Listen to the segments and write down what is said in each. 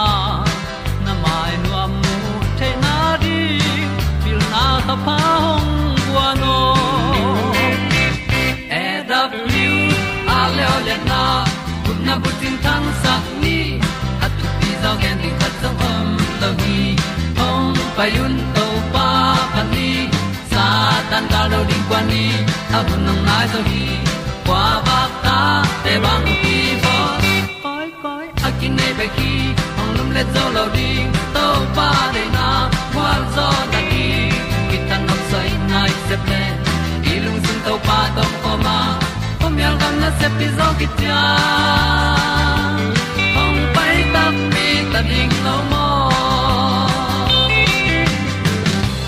a na mai nu amu te na di pil na ta pa hong bua no e da blue a le o le na kun na bu tin tan sa ni at pi zo gen di khat sa om lo gi hong pa yun to pa pa ni, sa tan ga lo di kwa ni, a bu nang mai zo gi kwa ba ta te bang ki bo koi koi a kin nei ba ki lo ding to pa de na kwa zo ta ki kita nok sai nai se ple i lung sun to pa tom ko ma. Pom yal gam na se pi zo ki ta hong pai ta mi ta ding lo mo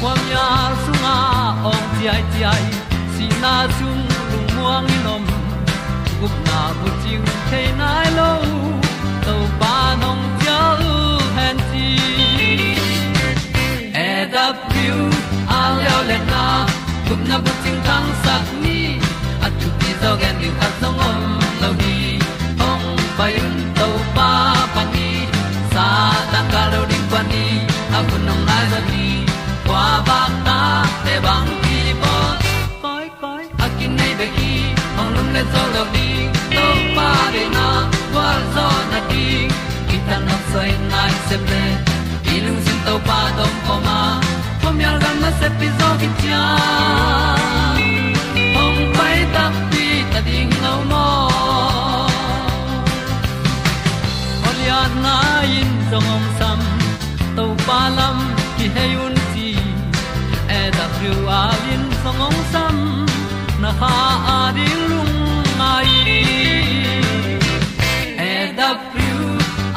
kwam ya su sunga ong ti ai ti ai si na chung lung muang ni nom gup na bu ting the na tang sat ni at tu pi zo gen ni khat song om lo ni ong pai un to pa pa ni sa tan ga lo ding pa ni a bu nong lai za ni kwa ba ta te bang ki bo koi koi a kin nei be ki ong lum le zo lo di to pa de na kwa zo na ki ki ta na sai nai se ple i lung sin to pa dom ko ma. Pom yal gam na se pi zo ki na in song om sam to pa lam ki hay un ti e da thru a lin song om sam na ha a di lung mai. E da thru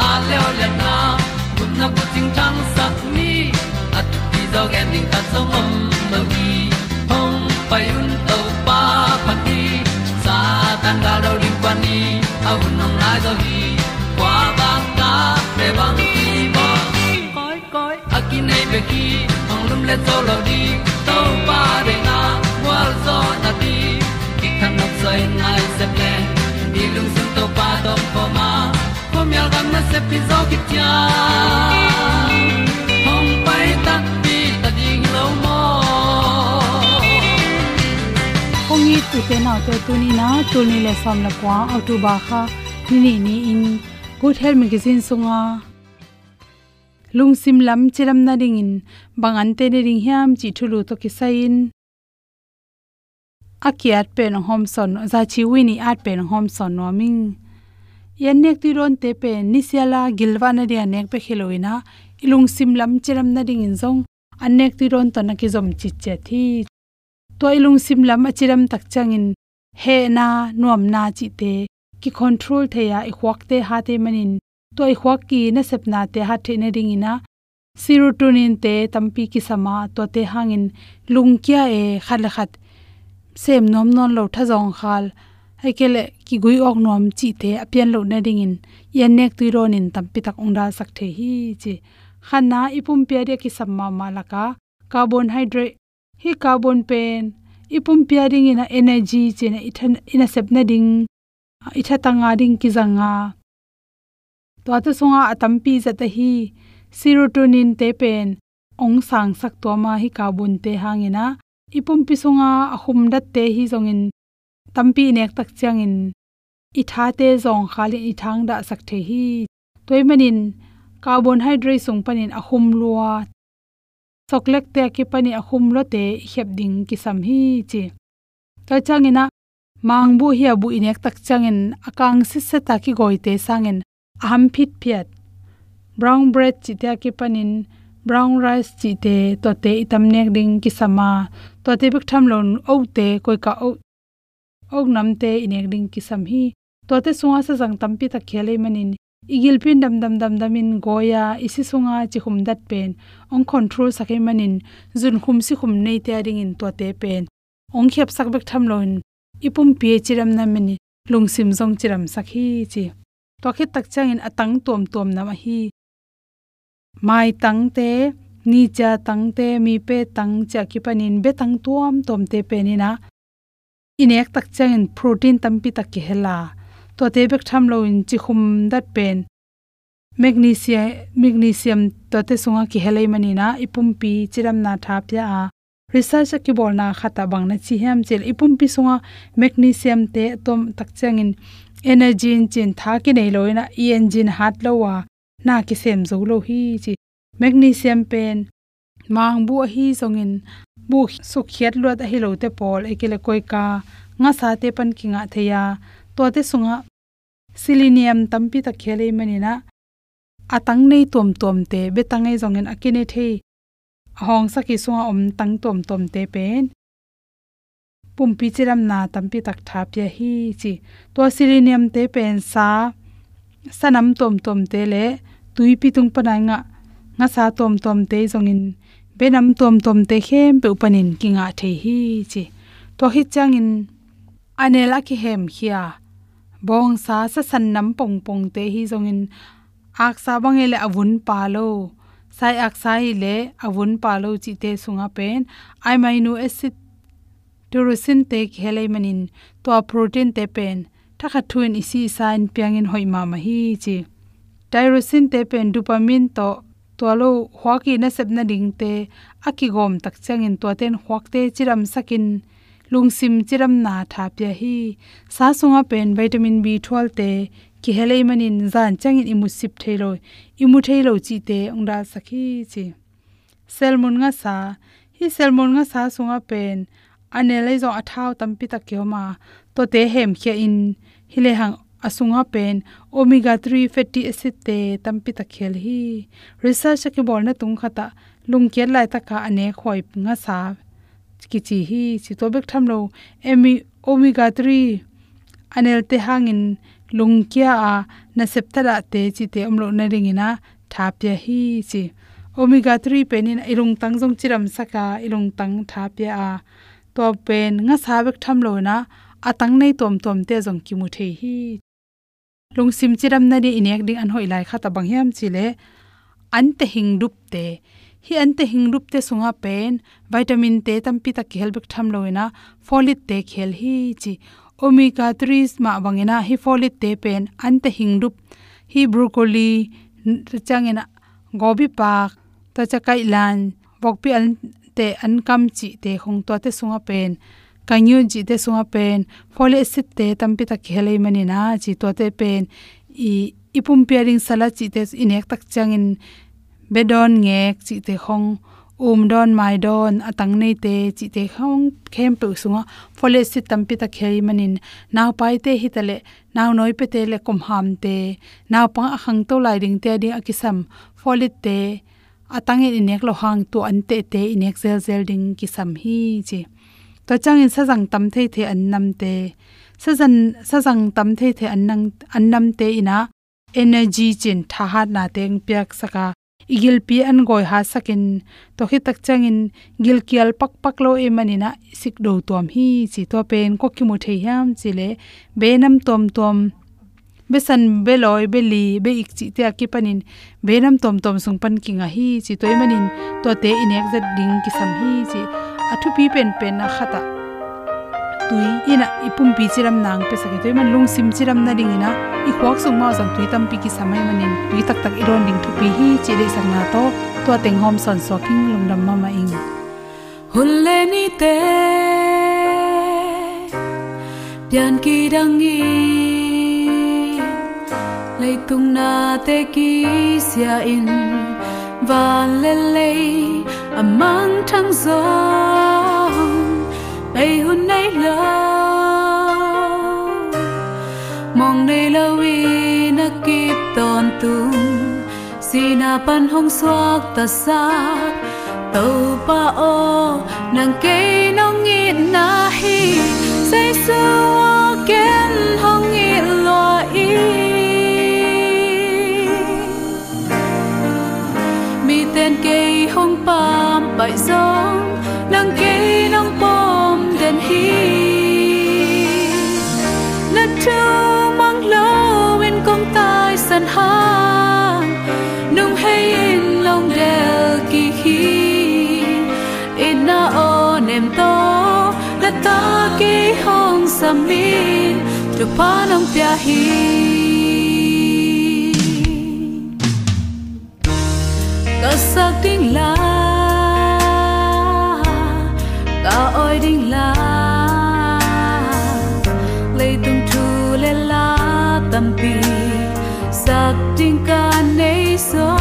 a le le na. Kun na ko ting tang sat ni at ti dog ending ta song om lo gi hong pai un to pa pa ti sa tan ga do ri pa ni. Au nong lai do gi bang ki ba koi koi akine nei be ki ong lum le to lo di to pa de na wal zo na ti ki kan nok sai nai se ple ni lung sun to pa to pa ma pom yal gam na se pi zo ki tia hong pai ta pi ta ding lo mo ong ni tu te na te tu ni na tu ni le som la kwa autu ba kha ni ni ni in good health magazine sunga lungsim lam chiram na ding in bangan te ne ring hiam chi thulu to ki sain. Akiat pen hom son, za chi wini at pen hom son no ming yan nek ti ron te pe nisiala gilwa na ria nek pe khiloina ilung sim lam chiram na ding in zong anek ti ron to na ki zom chi che thi. To ilung sim lam achiram tak changin he na, nuam na chi te, ki control the ya i khwak te ha te manin to i khwak ki na sepna te ha the ne ring ina serotonin te tampi ki sama to te hangin lungkya e khal khat sem nom non lo tha jong khal. Haikele ki gui ok nom chi te apian lo na ring in yan nek tu ron in tampi tak ong da sak the hi chi. Khana ipum pe re ki samma malaka. Carbon hydrate. Hi carbon pen. Ipum pia ring ina energy chena ithan, ina sepna ding. Itha tanga ding ki zanga to ata songa atampi zata hi serotonin te pen ong sang sak to ma hi ka bun te hangina ipum pisunga ahum dat te hi zongin tampi nek tak changin i tha te zong khali i thang da sak the hi toy manin carbohydrate sung panin ahum lua chocolate te ki pani ahum lo te hep ding ki sam hi chi. Ta changina mangbu hi abu inek tak changin akang si se ta ki goi te sangin aham phit phiat. Brown bread chi te ki panin, brown rice chi te, to te itam nek ding ki sama, to te bik tham lon o te, koi ka o ok nam te inek ding ki sam hi, to te sunga sa jang tampi ta khele manin. Igil pin dam dam dam in goya, isi sunga chi khum dat pen. Ong control sakai manin, zun khum si khum nei te ring in to te pen. Ong khep sak bek tham lon, ipum pi chiram na mani, lungsim jong chiram sakhi chi to khit tak chang in atang tom tom na ma hi. Mai tang te ni cha tang te, mi pe tang cha ki panin be tang tuam tom te pe ni na. Inek tak chang in protein tampi tak ki hela to te bek tham lo in chi khum dat pen. Magnesium magnesium to te sunga ki helai mani na. Ipum pi chiram na tha pya a. Research ki bol na khata bang na chi hem chel. Ipum pi sunga magnesium te tom tak changin energy in chin tha ki nei loina e engine hat lowa na ki sem zo lo hi chi. Magnesium pen, mang bu hi zongin bu su khiat lot a hi lo te pol ekele koi ka. Nga sa te pan ki nga theya to te sunga, selenium tampi ta khele manina atang nei tom tom te betangai zongen akine thei hong saki sunga om tang tom tom te pen pumpi chiram na tampi tak thapya hi chi. To selenium te pen sa, sanam tom tom te le, tui pi tung panai nga nga sa tom tom te zongin, benam tom tom te hem pe upanin kinga the hi chi. To hi changin, anela ki hem khia bong sa sa san nam pong pong te hi zongin, ak sa bangele avun palo sai ak sai e le avun palo chi te sunga pen, ai amino acid tyrosine te khelai manin to protein te pen. Thakha thuin isi sign piangin hoima ma hi chi. Tyrosine te pen dopamine to tolo hwaki na sepna ding te akigom tak changin to ten hwakte chiram sakin lungsim chiram na tha pya hi sa sunga pen vitamin b12 te ki helei manin zan changin imu sip thailo imu thailo chi te ongda sakhi chi. Selmon nga sa. Hi selmon nga sa sunga pen anelai zo athau tampi ta kyoma to te hem khe in hile hang asunga pen. Omega 3 fatty acid te tampi ta khel hi. Research ke bol na tung khata lung ke lai ta ka ane khoi nga sa. Ki chi hi, chi to bek tham lo. Emi omega 3 anel te hangin lungkia a na septara te chi te omlo na ringina thapya hi chi. Omega 3 penin ilung tang jong chiram saka ilung tang thapya a to pen nga sabek tham lo na, atang nei tom tom te jong ki mu the hi. Lung sim chiram na ri inek ding an hoi lai kha ta bang hiam chi le an te hing dup te. Hi an te hing dup te sunga pen. Vitamin te tampi ta khel bek tham lo na folate te khel hi chi. Omega 3 ma bangena hi folate te pen. Ante hingdup hi broccoli changena gobi pak ta cha kai lan bokpi an te an kam chi te khong to te sunga pen kanyu ji te sunga pen folic acid te tampi ta khelei mani na chi to te pen. I ipum pairing sala chi te inek tak changin bedon ngek chi te khong um don, mai don, atang nei te chi te khong khem pe sunga, fole si tampi ta khei manin naw pai te hi tale naw noi pe te le kom ham te naw pa khang to lai ding te ding akisam fole te atang in nek lo hang tu an te te inek zel zel ding kisam hi chi. To chang in sa jang tam thei the an nam te. Sa jan sa jang tam thei the an nang, an nam te ina energy chin tha ha na teng piak saka. Igil pi an goi ha sakin. To hi tak changin gil kial pak pak lo e manina sik do tom hi chi. To pen ko ki mu thei ham chile be nam tom tom besan beloi, beli be ik chi te ki panin. Be nam tom tom sung pan ki nga hi chi toy manin. To te inek zat ding ki sam hi chi. Athu pi pen pen na khata. Tui ina ipum pi chiram nang pe sake toy man lung sim chiram na ding ina. I khwak sung ma jang tui tam pi ki samai manin. Tui tak tak iron ding thu pi hi chi le sang na to. To teng hom son so king lum dam ma ma ing. Hulle ni te pian ki dang ngi lấy tung na te ki sia in. Và lê lê à amang thang gió. Bay hun nay lo mong nay lâu in na kịp ton tung sina pan hong suak ta sa tàu pa o nang ke nong ngit na hi. Say su ken hong ngit mi cây ke hong pam pai song nang ke nong pom den hi na tu mang lo bên kong tai san hang nung hay in long del ki hi na o nem to na ta ki hong samin tu pa nong pia hi ding la, ta oi ding la. Lấy tung thu le la tam pi sak ding ka nei so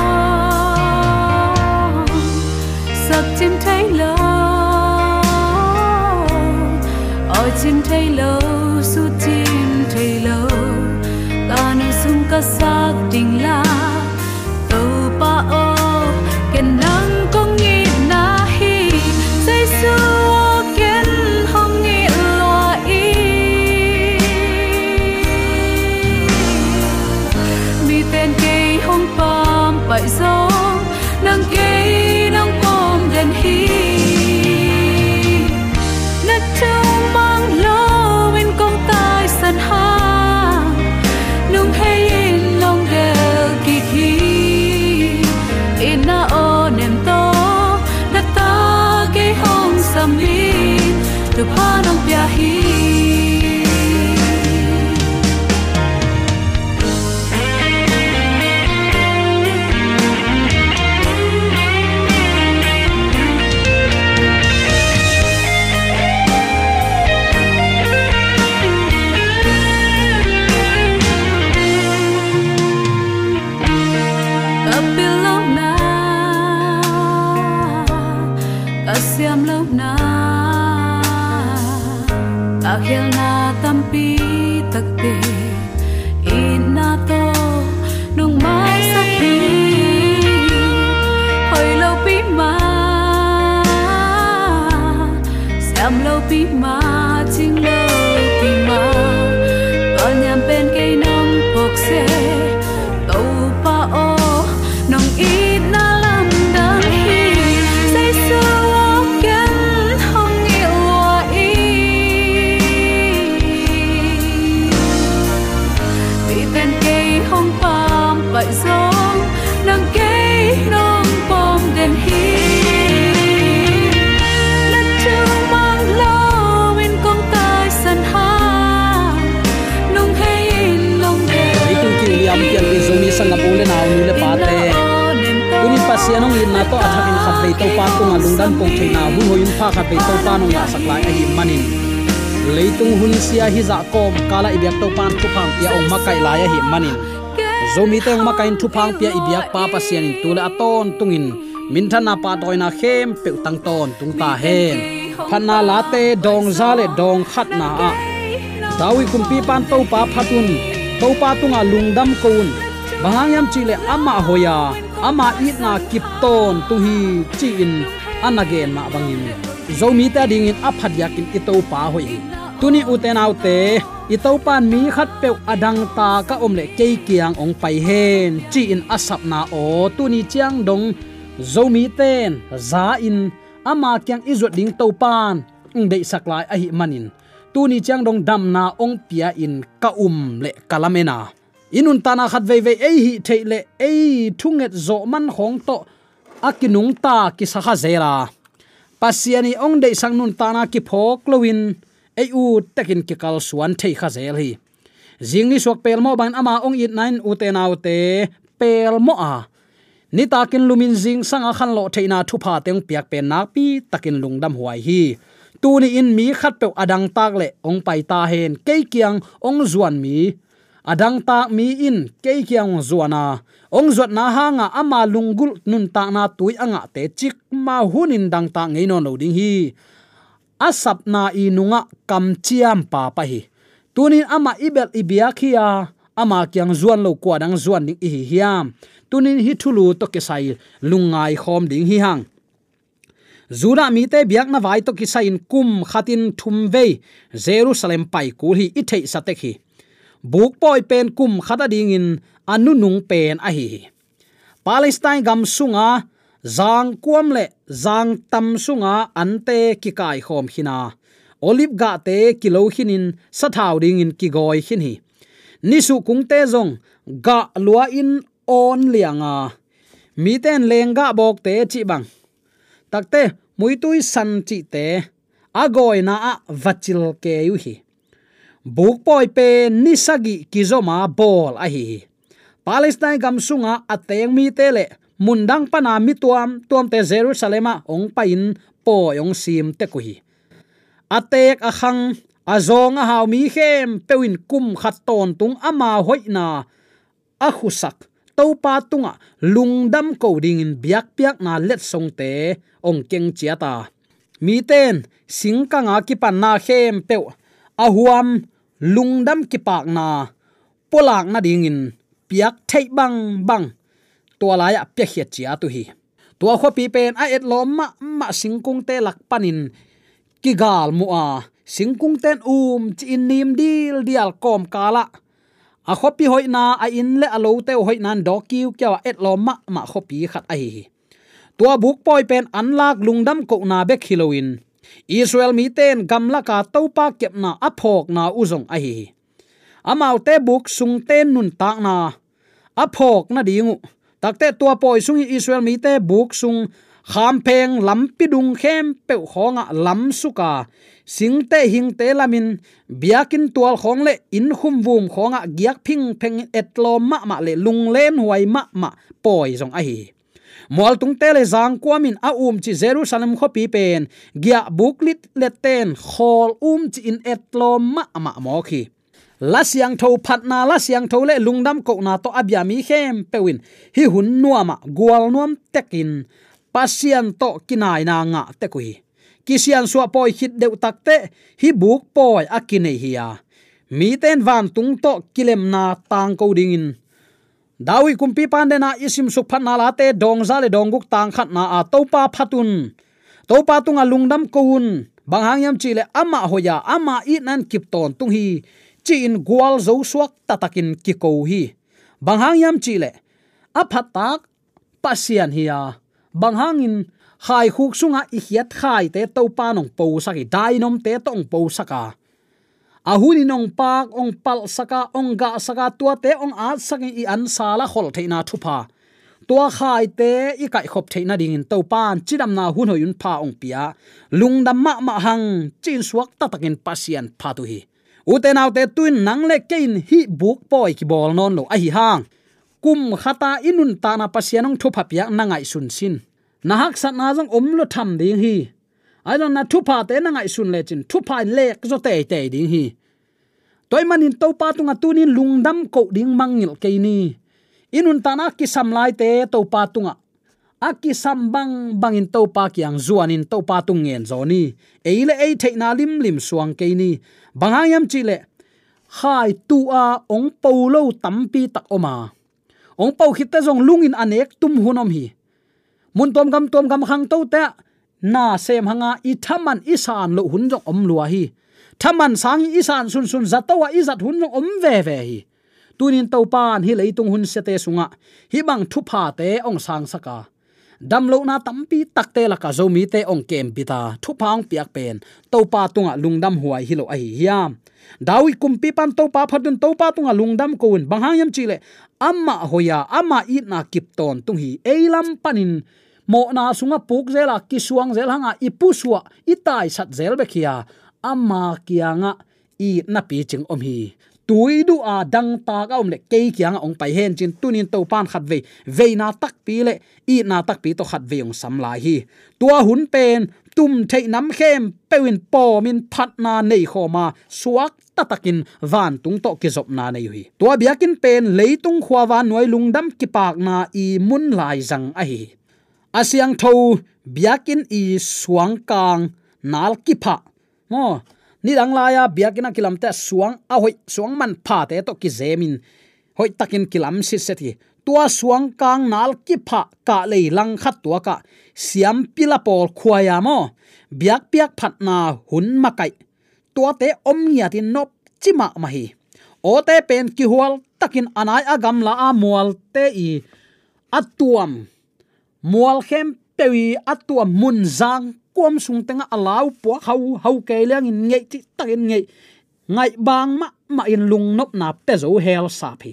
siam lâu khat bei to pa tu nga lungdan pong theina hu ho in pha khat bei to pa nong ya saklai a hi manin leitung hun sia hi za kom kala ibyak to pan tu phang pia ong makai lai ya hi manin zomi te ong makai thu phang pia ibyak pa pasian in tule aton tungin min thana pa toina khem pe tang ton tung ta hen. Phanna late dong zale dong, khat na a. Dawi kumpi pan to pa phatun to pa tunga lungdam bang yam chile ama hoya ama kip tốn tu hi chi in anagen ma bangin. Zomi ta ding in aphat yakin ito pa hoi. Tuni uten autte ito pan mi khat pe adang ta ka omle ke kiang ong pai hen. Chi in asap na o tuni chiang dong. Zomi ten, za in, ama kyang izot ding to pan. Ung dei saklai a hi manin. Tu ni dong dam na ong pia in ka um le kalamena inun tana khat ve ve ei hi theile ei thunget zo man khong to akinung ta ki sakha zera. Pasiani ong dei sang nun tana ki phok lowin ei u takin ki kal suan thei kha zel hi. Jingni sok pel mo ban ama ong it nine u te nau te pel mo a. Ni takin lumin jing sanga khan lo theina thu pha teng piak pen nak pi takin lungdam huai hi. Tu ni in mi khat pe adang tak le ong pai ta hen ke kiang ong zuan mi adang tak mi in ke kyang zuana. Ong zot na ha nga ama lungul nun ta na tui anga te chik ma hunin dang ta ngei no no ding hi. Asap na inunga kam chiam pa pa hi. Tunin ama ibel ibia khia, ama kyang zuan lo kwa dang zuan ding hi hiam. Tunin hi thulu to ke sai lungai khom ding hi hang. Zura mi te biak na vai to ki sain kum khatin thum ve. Jerusalem pai kul hi ithei satek hi buk poi pen kum khata ding in anu nung pen a hi palestine gam sunga zang kuam le zang tam sunga ante ki kai khom hina olive ga te kilo hinin sathau ding in ki goi hin hi nisu kung te zong ga lua in on lianga mi ten lenga bok te chi bang takte muitui san chi te agoi na a vachil ke yu hi buk poi pe nisagi kizoma bol a hi palestine gam sunga ateng mi tele mundang pana mi tuam tuam te jerusalema ong pain po yong sim te ku hi atek akhang azong a haw mi khem pewin kum khat ton tung ama hoina a khusak to pa tunga, lungdam ko ding in biak piak na let song te, ong keng chiata mi ten singkang ka ki pan na khem pe ahuam lungdam ki pak na polak na ding in piak thei bang bang tua la ya pya khia chia tu hi. Tua kho pi pen a et lom ma ma singkung te lak panin ki gal mu a singkung ten um chi in nim dil dial kom kala a. Hội na, a in le alo te hoi nan do kiu kya et lom ma ma khopi khat ai tua buk poi pen anlak lungdam ko na be khiloin israel mi ten gamla ka topa kepna aphok na uzong ai amau te buk sung ten nun tak na aphok na dingu takte tua poi sung israel mi te buk sung kham peng lam pidung khem pe khonga lam suka singte hingte lamin, biakin tual khong le in khum vum khonga giak phing pheng etlo ma ma le lung len huai ma ma poi jong a hi mol tung te le zang kwamin a um chi jerusalem kho pi pen. Gya buklit le ten, khol um chi in etlo ma ma mo khi. La siang tho phat na, la siang tho le lungdam ko na to abya mi khem pewin hi hun nuama gwal nuam tekin pasian to kinai na nga te kui. Kisian suwa poi hit deu takte hi buk poi akine hiya mi ten van tung to kilem na tang ko dingin dawi kumpi pande na isim suk phat na late dong za le dong guk tang khat na a topa phatun. Topa tunga lungdam kun bang hang yam chile ama hoya, ama i nan kip ton tung hi. Chi in gwal zo suak tatakin ki ko hi. Bang hang yam chile a phat tak pasian hiya bang in khai khuk sunga i hiat khai te topa nong po saki dainom te tong po saka ahuni nong pak ong pal saka, ong ga saka, tua te ong a saki i an sala khol theina thupa. Tua khai te i kai khop theina ding in to pan chidam na hun hoyun pha ong pia. Lungdam ma ma hang, chin suak ta takin pasian pha tu hi. Uten autte tuin nang le kein hi buk poi ki bol non lo a hi hang. Kum khata inun ta na pasianong thupa pia nangai sun sin. Nahak sat na jong om lo tham ding hi. Ai don na thu te na ngai sun le chin thu pa le zo te te ding hi toy manin to pa tunga à tunin lungdam ko ding mangil ke ni. Inun tana ki samlai te to pa tunga aki sambang bangin to pa kyang zuanin to pa tung ngen zoni eile ei the na lim lim suang ke ni. Bangayam chile hai tu a ong paulo tampi tak oma ong pau khit zong lungin anek tum hunom hi. Mun tom gam tom gam khang to ta à. na sem hanga à, i thaman isan lo hun jong om lua hi thaman sang isan sun sun zatawa izat hun om ve ve hi. Tunin to pan hi leitung hun se te sunga. Hi bang thu pha te ong sang saka. Dam lo na tampi takte la ka zo mi te ong kem pita thu phang piak pen. To pa tunga lungdam huai hi lo a hi hiam. Dawi kumpi pan to pa phadun to pa tunga lungdam kun banghang yam chile amma hoya, amma it na kip ton tung hi. Eilam panin. Mo na sunga puk zela ki suang zel hanga ipu suwa itai sat zel bekhia ama kianga i na pi ching om hi. Tui du a dang ta ka om le ke kianga ong pai hen chin tunin to pan khat ve ve na tak pi le, i na tak pi to khat ve ong sam lai hi. Tua hun pen, tum thei nam khem, pewin po min phat na nei kho ma. Suak tatakin van tung to ki zop na nei hi. Tua biakin pen leitung khwa wa noi lungdam ki pak na i mun lai zang a hi. Asyang tho biakin i suang kang, nal ki pha mo ni dang la ya biakina kilam te suang, a hoi, suang man pha te to ki zemin. Hoi takin kilam si seti. Tua suang kang nal ki pha ka le lang khat tua ka. Siam pila pol khuaya mo. Biak piak phat na hun makai. Tua te om nya tin nop chima ma hi. O te pen ki hual takin anai agam la a mual te i. Atuam mual khem tewi atua mun zang, kuam sung tenga alau po hau hau ke lang in ngei ti takin ngei. Ngai bang ma ma in lung nop na pe zo hel sa phi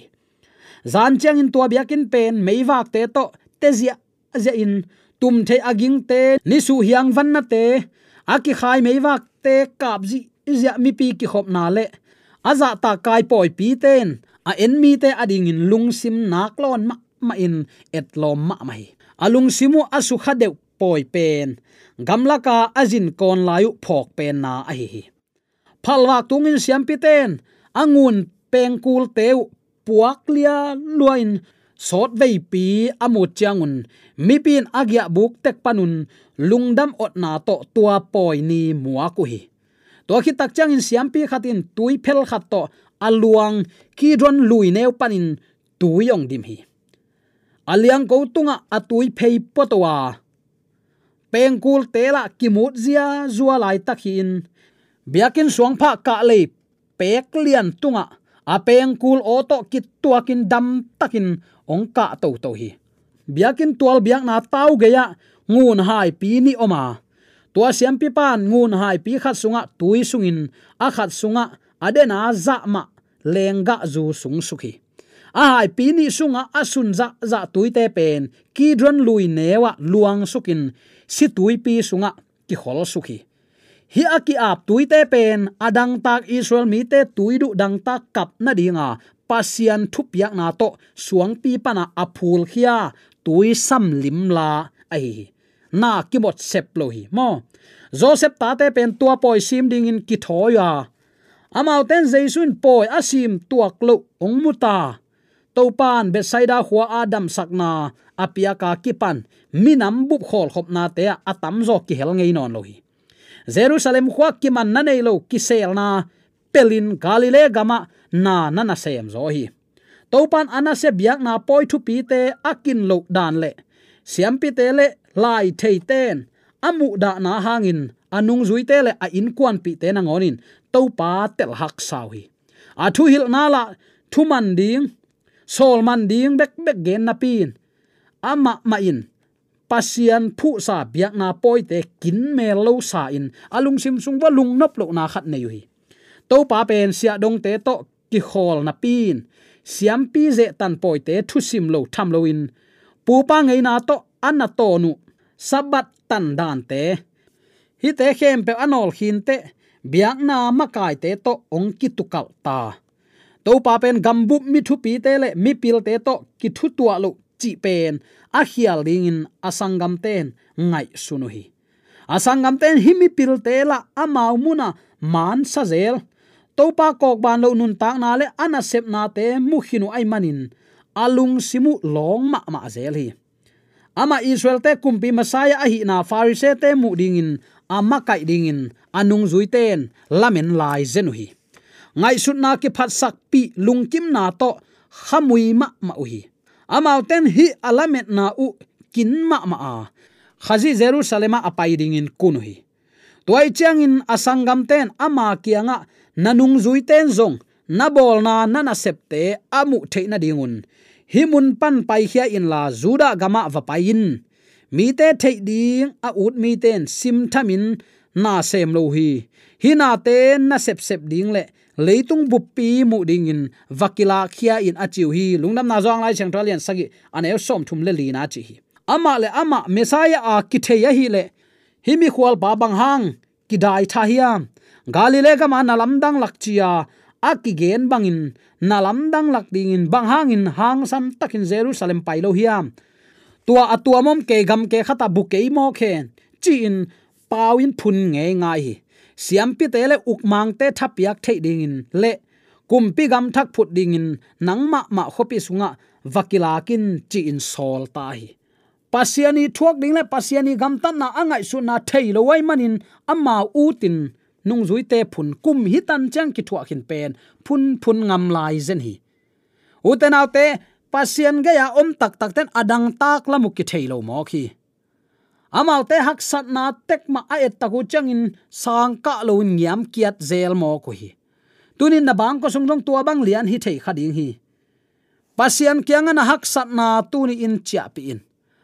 zan chang in tua biakin pen meiwak te to, te zia zia in tum the aging te, ni su hiang van na te. Aki khai meiwak te, kap ji zia mi pi ki khop na le. Aza ta kai poi pi ten. A en mi te ading in lung sim nak lon ma ma in et lom ma mai alung simu asu khadeu poi pen. Gamla ka azin kon layu phok pen na a hi hi phalwa tungin siam piten angun pengkul teu puak lia luain. Sot vei pi amu changun mipin agya buk tek panun. Lungdam ot na to tua poi ni mua ku hi to khi tak chang in siam pi khatin tui phel khat to aluang ki ron lui neu panin tuyong dim hi aliang ko tunga atui phei potowa. Pengkul tela kimut zia zua lai takhin biakin suang pha ka le pek lian tunga a pengkul oto kit tuakin dam takin ong ka to to hi. Biakin tual biak na tau geya ngun hai pi ni oma. Tua siam pi pan ngun hai pi khat sunga tui sungin a khat sunga adena za ma lenga zu sung sukhi a hai ni sunga asun za za tuite pen. Ki dron lui newa luang sukin. Si tui pi sunga ki hol suki. Hi aki ap tuite pen. Adang tak israel mi te tuidu dang tak kap na dinga. Pasian thup yak na to. Suang pi pana aphul khia. Tui sam lim la. Ai, na ki bot sep lo hi. Mo joseph ta te pen tua poi sim ding in ki thoya amau ten jaisun poi asim tuak lo ong muta topan besaida huwa adam, sakna, apia ka kipan minam bup khol, khop, na te atam, zo ki hel ngei, non, lohi. Jerusalem khwa ki man na, nei, lo ki sel na, pelin, galile, gama, na na na sem zo, hi. Topan ana se biak, na, poi, thu, pi, te, akin, lo, dan, le. Siam, pi, te, le, lai, thei, ten. Amu, da, na, hangin, anung, zui, te, le, a, in kwan pi, te, na, ngonin. Topa, tel, hak sau hi. A, thu, hil, na, la, thu, man, ding sol man ding bek bek gen na pin. Ama ma in. Pasian phu sa biak na poi te kin me lo sa in. Alung sim sung wa lung nop lo na khat nei hi to pa pen sia dong te to ki khol na pin. Siam pi ze tan poi te thu sim lo tham lo in. Pu pa ngai na to anna to nu. Sabat tan dan te. Hi te khem pe anol hin te. Biak na ma kai te to ong ki tukal ta to pa pen gambup mi thu pi te le mi pil te to ki thu tua lo chi pen a hial ding in asangam ten ngai sunu hi asangam ten himi pil te la amau muna man sa zel topa kok ban lo nun tak na le ana sep na te mu hinu ai manin alung simu long ma ma zel hi ama israel te kumpi masaya a hi na farise te mu dingin, ama kai dingin anung zuiten, lamen lai zenu hi ngai sut na ki phat sak pi lungkim na to, khamui ma ma uhi. Amau ten hi alamet na u kin ma ma a. Khazi jerusalema apai ding in kunuhi toy chang in asangam ten ama kianga, nanung zui ten zong, na bol na nana septe amu theina dingun himun pan pai khia in la zuda gama va pain mi te thei ding, a ut mi ten sim thamin na sem lo hi hina te na sep sep ding le leitung buppi mu ding in vakila khia in achiu hi. Lungnam na zong lai chang tralian sagi. Anel som thum le lina chi hi. Ama le ama mesaya a kitheya hi le. Himi khwal ba bang hang, kidai tha hiam galile ga ma nalam dang lakchia akigen bangin nalam dang lak ding in, bang hang in, hang san takin jerusalem pailo hiam tua atua mom ke gam ke khata bu ke mo khen. Chi in pawin phun nge ngai hi siam pi te le uk mang te thapiak thei ding in. Le kumpi gam thak phut ding in. Nangma ma khopi sunga, vakila kin chi in sol ta hi. Pasiani thuak ding le, pasiani gam tan na angai su na thei lo wai manin, amma utin nung zui te phun kum hi tan chang ki thuak hin pen, phun phun ngam lai zen hi. Uten autte pasian ga ya om tak tak ten adang tak lamuk ki thei lo mo khi amau te hak sat na tek ma a et taku changin sang ka lo nyam kiat zel mo ko hi. Tunin na bang ko sung tua bang lian hi thei khading hi. Pasian kyang na hak sat na tu ni in chia pi in.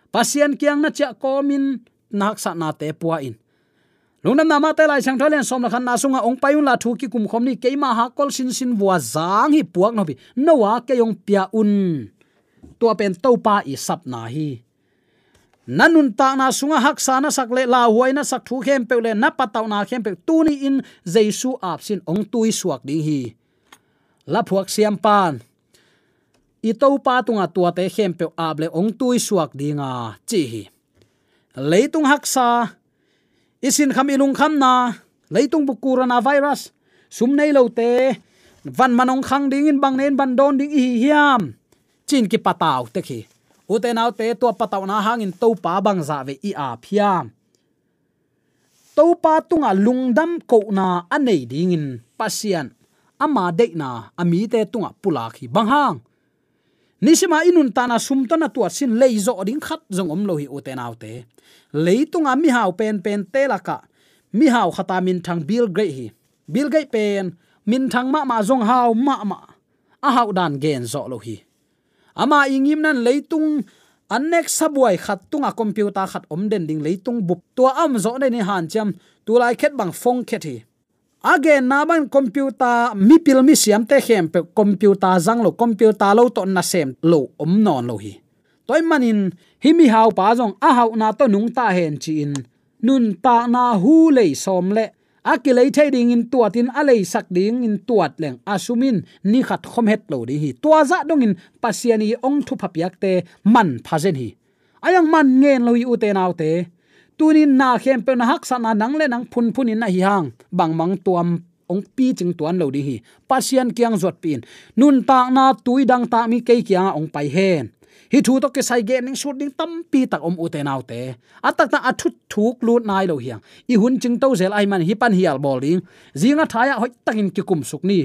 Pasian kyang na cha komin na hak sat na te puwa in. Lungnam nama te lai sang tholen som khan na sunga ong payun la thu ki kum khom ni keima ha kol sin sin bua zang hi puak no bi nowa ke yong pia un. Tua pen to pa i sap na hi. Nanun ta na sunga hak sana sak le la huai na sak thu khem pe le na pataw na khem pe tu ni in jesu ap sin ong tui suak ding hi la phuak siam pan i to pa tunga tua te khem pe ap le ong tui suak dinga chi hi leitung hak sa isin kham ilung kham na leitung bu corona virus sum nei lo te van manong khang ding in bang nen ban don ding hi hiam chin ki pataw te khi uten au te to pataw na hangin to pa bang za ve i a phiam to pa tunga lungdam ko na anei dingin, pasian. Ama de na ami te tunga pula khi bang hang. Nisima inun tana sumto na tuat sin leizo ding khat zong om lo hi uten au te. Leitunga mi hau pen pen te laka mi hau khata min thang bill grey hi. Bill grey pen, min thang ma ma zong hau ma ma. A hau dan gen zo lo hi ama ingim nan leitung annek sabuai khat tunga computer khat om den ding leitung bup tua am zo ne ni han cham tu lai khet bang phong khet hi. Again na ban computer mi pil mi siam te hem pe computer zang lo, computer lo to na sem lo om non lo hi. Toy manin himi hau pa jong a hau na to nung ta hen chi in. Nun ta na hu le som le akilei thading in tuatin alei sak ding in tuat leng. Asumin, ni khat khom het lo di hi. Tua za dong in pasiani ong thu phapiak te man phazen hi. Ayang man ngen loi u te naw te. Tunin na khem pe na hak sana nang le nang phun phun in na hi hang. Bang mang tuam ong pi ching tuan lo di hi. Pasian kyang zot pin. Nun ta na tuidang ta mi ke kya ong pai hen hi thu to ke sai ge ning shooting ding tam pi tak om u te nau te. Atak ta athu thuk lu nai lo hiang. I hun ching to zel ai man hi pan hial bowling, zinga thaya hoi takin ki kum suk ni.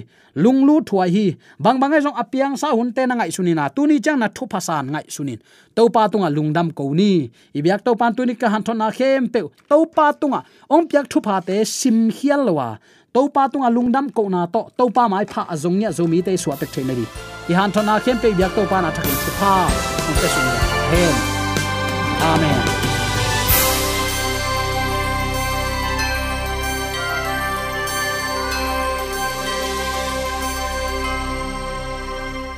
Lung lu thuai hi. Bang bang jong apiang sa hun te na ngai sunina tu ni chang na thu phasan ngai sunin to pa tunga lungdam ko ni. I biak to pan tu ni ka han na khem pe to pa tunga ong piak thu pha te sim hial wa to pa tunga lungdam ko na to. To pa mai pha azong nya zomi te suwa pek thei i han thona khem pe biak to pa na thakin thu pha ong te sung hen amen